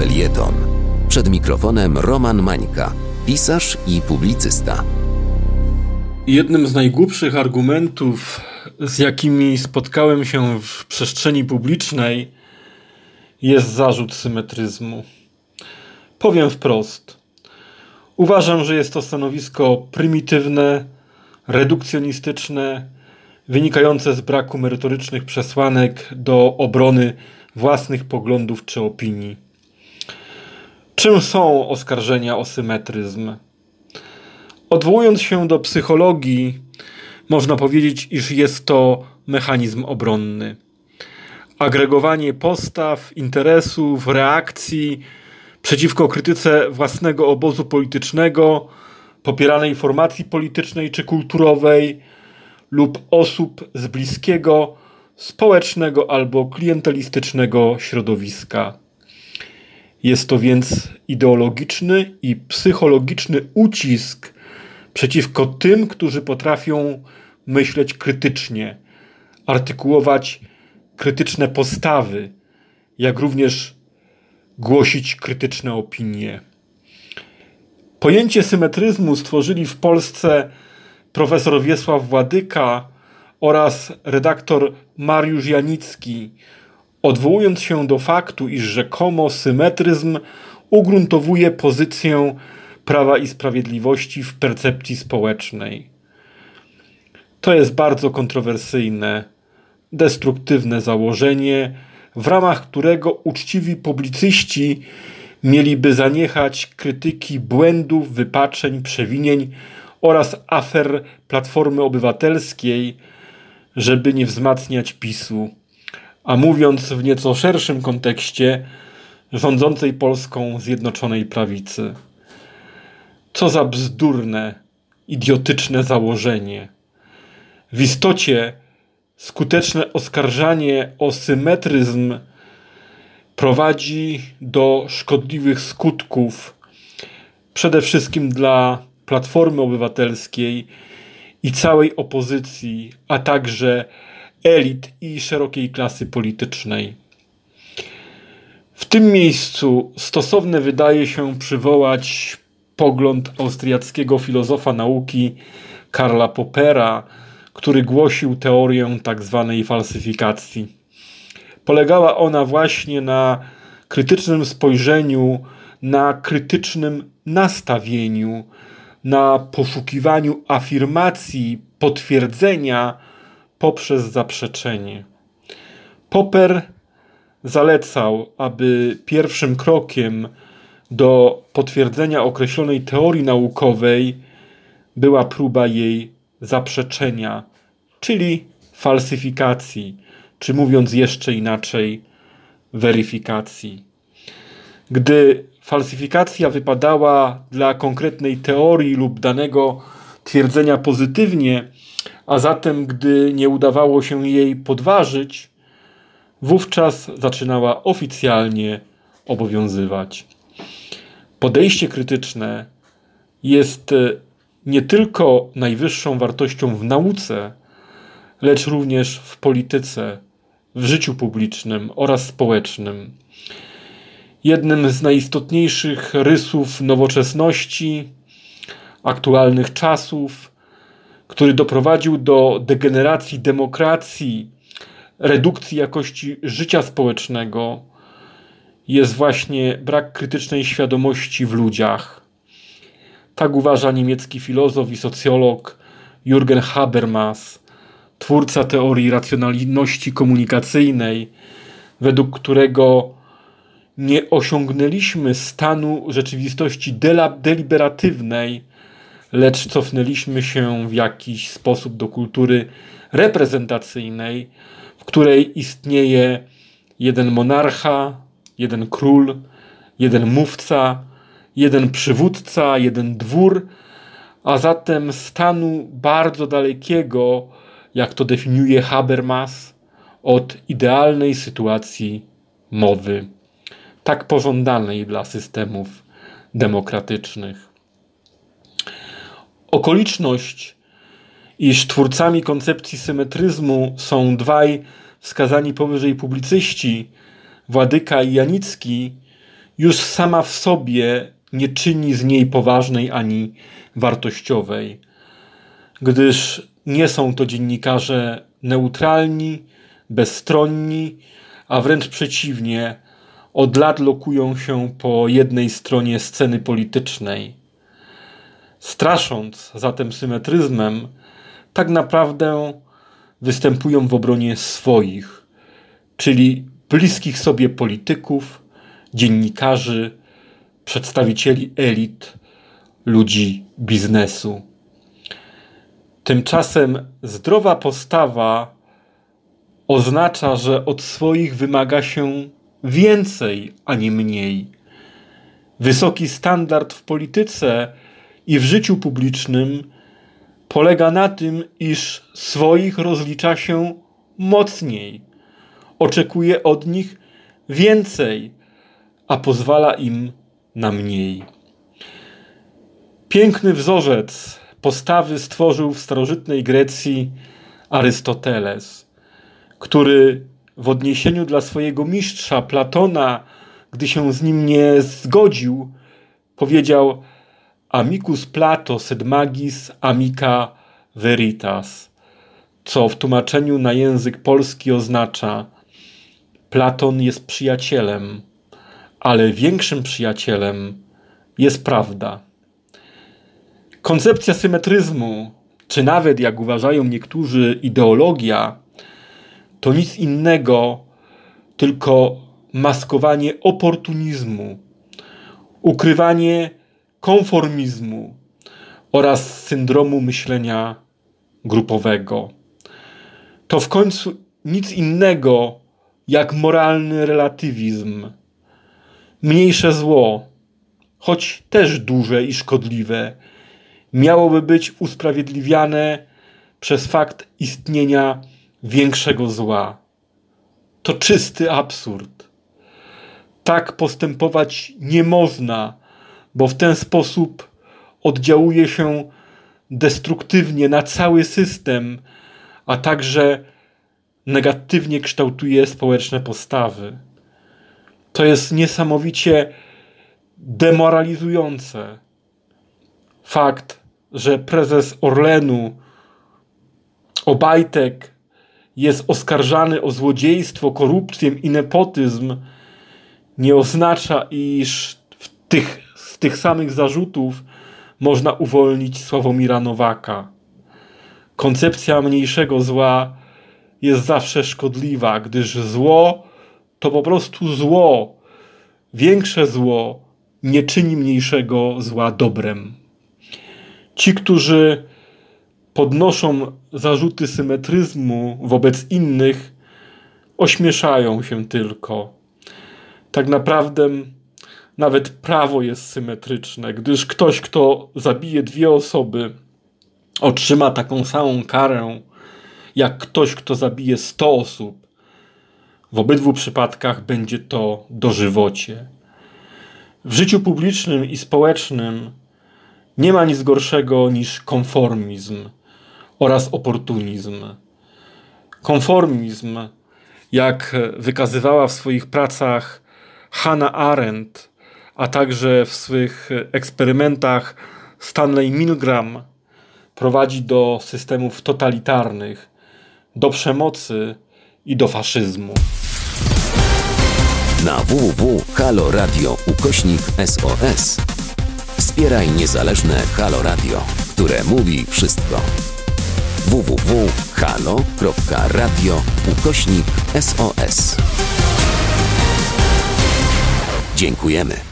felieton. Przed mikrofonem Roman Mańka, pisarz i publicysta. Jednym z najgłupszych argumentów, z jakimi spotkałem się w przestrzeni publicznej, jest zarzut symetryzmu. Powiem wprost. Uważam, że jest to stanowisko prymitywne, redukcjonistyczne, wynikające z braku merytorycznych przesłanek do obrony własnych poglądów czy opinii. Czym są oskarżenia o symetryzm? Odwołując się do psychologii, można powiedzieć, iż jest to mechanizm obronny. Agregowanie postaw, interesów, reakcji przeciwko krytyce własnego obozu politycznego, popieranej formacji politycznej czy kulturowej lub osób z bliskiego, społecznego albo klientelistycznego środowiska. Jest to więc ideologiczny i psychologiczny ucisk przeciwko tym, którzy potrafią myśleć krytycznie, artykułować krytyczne postawy, jak również głosić krytyczne opinie. Pojęcie symetryzmu stworzyli w Polsce profesor Wiesław Władyka oraz redaktor Mariusz Janicki, odwołując się do faktu, iż rzekomo symetryzm ugruntowuje pozycję prawa i sprawiedliwości w percepcji społecznej. To jest bardzo kontrowersyjne, destruktywne założenie, w ramach którego uczciwi publicyści mieliby zaniechać krytyki błędów, wypaczeń, przewinień oraz afer Platformy Obywatelskiej, żeby nie wzmacniać PiSu, a mówiąc w nieco szerszym kontekście, rządzącej Polską Zjednoczonej Prawicy. Co za bzdurne, idiotyczne założenie. W istocie skuteczne oskarżanie o symetryzm prowadzi do szkodliwych skutków, przede wszystkim dla Platformy Obywatelskiej i całej opozycji, a także elit i szerokiej klasy politycznej. W tym miejscu stosowne wydaje się przywołać pogląd austriackiego filozofa nauki Karla Poppera, który głosił teorię tzw. Tak falsyfikacji. Polegała ona właśnie na krytycznym spojrzeniu, na krytycznym nastawieniu, na poszukiwaniu afirmacji, potwierdzenia poprzez zaprzeczenie. Popper zalecał, aby pierwszym krokiem do potwierdzenia określonej teorii naukowej była próba jej zaprzeczenia, czyli falsyfikacji, czy mówiąc jeszcze inaczej, weryfikacji. Gdy falsyfikacja wypadała dla konkretnej teorii lub danego twierdzenia pozytywnie, a zatem gdy nie udawało się jej podważyć, wówczas zaczynała oficjalnie obowiązywać. Podejście krytyczne jest nie tylko najwyższą wartością w nauce, lecz również w polityce, w życiu publicznym oraz społecznym. Jednym z najistotniejszych rysów nowoczesności, aktualnych czasów, który doprowadził do degeneracji demokracji, redukcji jakości życia społecznego, jest właśnie brak krytycznej świadomości w ludziach. Tak uważa niemiecki filozof i socjolog Jürgen Habermas, twórca teorii racjonalności komunikacyjnej, według którego nie osiągnęliśmy stanu rzeczywistości deliberatywnej, lecz cofnęliśmy się w jakiś sposób do kultury reprezentacyjnej, w której istnieje jeden monarcha, jeden król, jeden mówca, jeden przywódca, jeden dwór, a zatem stanu bardzo dalekiego, jak to definiuje Habermas, od idealnej sytuacji mowy tak pożądanej dla systemów demokratycznych. Okoliczność, iż twórcami koncepcji symetryzmu są dwaj wskazani powyżej publicyści, Władyka i Janicki, już sama w sobie nie czyni z niej poważnej ani wartościowej, gdyż nie są to dziennikarze neutralni, bezstronni, a wręcz przeciwnie, od lat lokują się po jednej stronie sceny politycznej. Strasząc zatem symetryzmem, tak naprawdę występują w obronie swoich, czyli bliskich sobie polityków, dziennikarzy, przedstawicieli elit, ludzi biznesu. Tymczasem zdrowa postawa oznacza, że od swoich wymaga się więcej, a nie mniej. Wysoki standard w polityce i w życiu publicznym polega na tym, iż swoich rozlicza się mocniej, oczekuje od nich więcej, a pozwala im na mniej. Piękny wzorzec postawy stworzył w starożytnej Grecji Arystoteles, który w odniesieniu dla swojego mistrza Platona, gdy się z nim nie zgodził, powiedział Amicus Plato sed magis amica veritas, co w tłumaczeniu na język polski oznacza Platon jest przyjacielem, ale większym przyjacielem jest prawda. Koncepcja symetryzmu, czy nawet jak uważają niektórzy, ideologia, to nic innego, tylko maskowanie oportunizmu, ukrywanie konformizmu oraz syndromu myślenia grupowego. To w końcu nic innego jak moralny relatywizm. Mniejsze zło, choć też duże i szkodliwe, miałoby być usprawiedliwiane przez fakt istnienia większego zła. To czysty absurd. Tak postępować nie można, bo w ten sposób oddziałuje się destruktywnie na cały system, a także negatywnie kształtuje społeczne postawy. To jest niesamowicie demoralizujące. Fakt, że prezes Orlenu Obajtek jest oskarżany o złodziejstwo, korupcję i nepotyzm, nie oznacza, iż w tych, tych samych zarzutów można uwolnić Sławomira Nowaka. Koncepcja mniejszego zła jest zawsze szkodliwa, gdyż zło to po prostu zło. Większe zło nie czyni mniejszego zła dobrem. Ci, którzy podnoszą zarzuty symetryzmu wobec innych, ośmieszają się tylko. Tak naprawdę nawet prawo jest symetryczne, gdyż ktoś, kto zabije dwie osoby, otrzyma taką samą karę jak ktoś, kto zabije 100 osób. W obydwu przypadkach będzie to dożywocie. W życiu publicznym i społecznym nie ma nic gorszego niż konformizm oraz oportunizm. Konformizm, jak wykazywała w swoich pracach Hannah Arendt, a także w swych eksperymentach Stanley Milgram, prowadzi do systemów totalitarnych, do przemocy i do faszyzmu. Na www.haloradio ukośnik SOS wspieraj niezależne Halo Radio, które mówi wszystko www.halo.radio ukośnik SOS. Dziękujemy.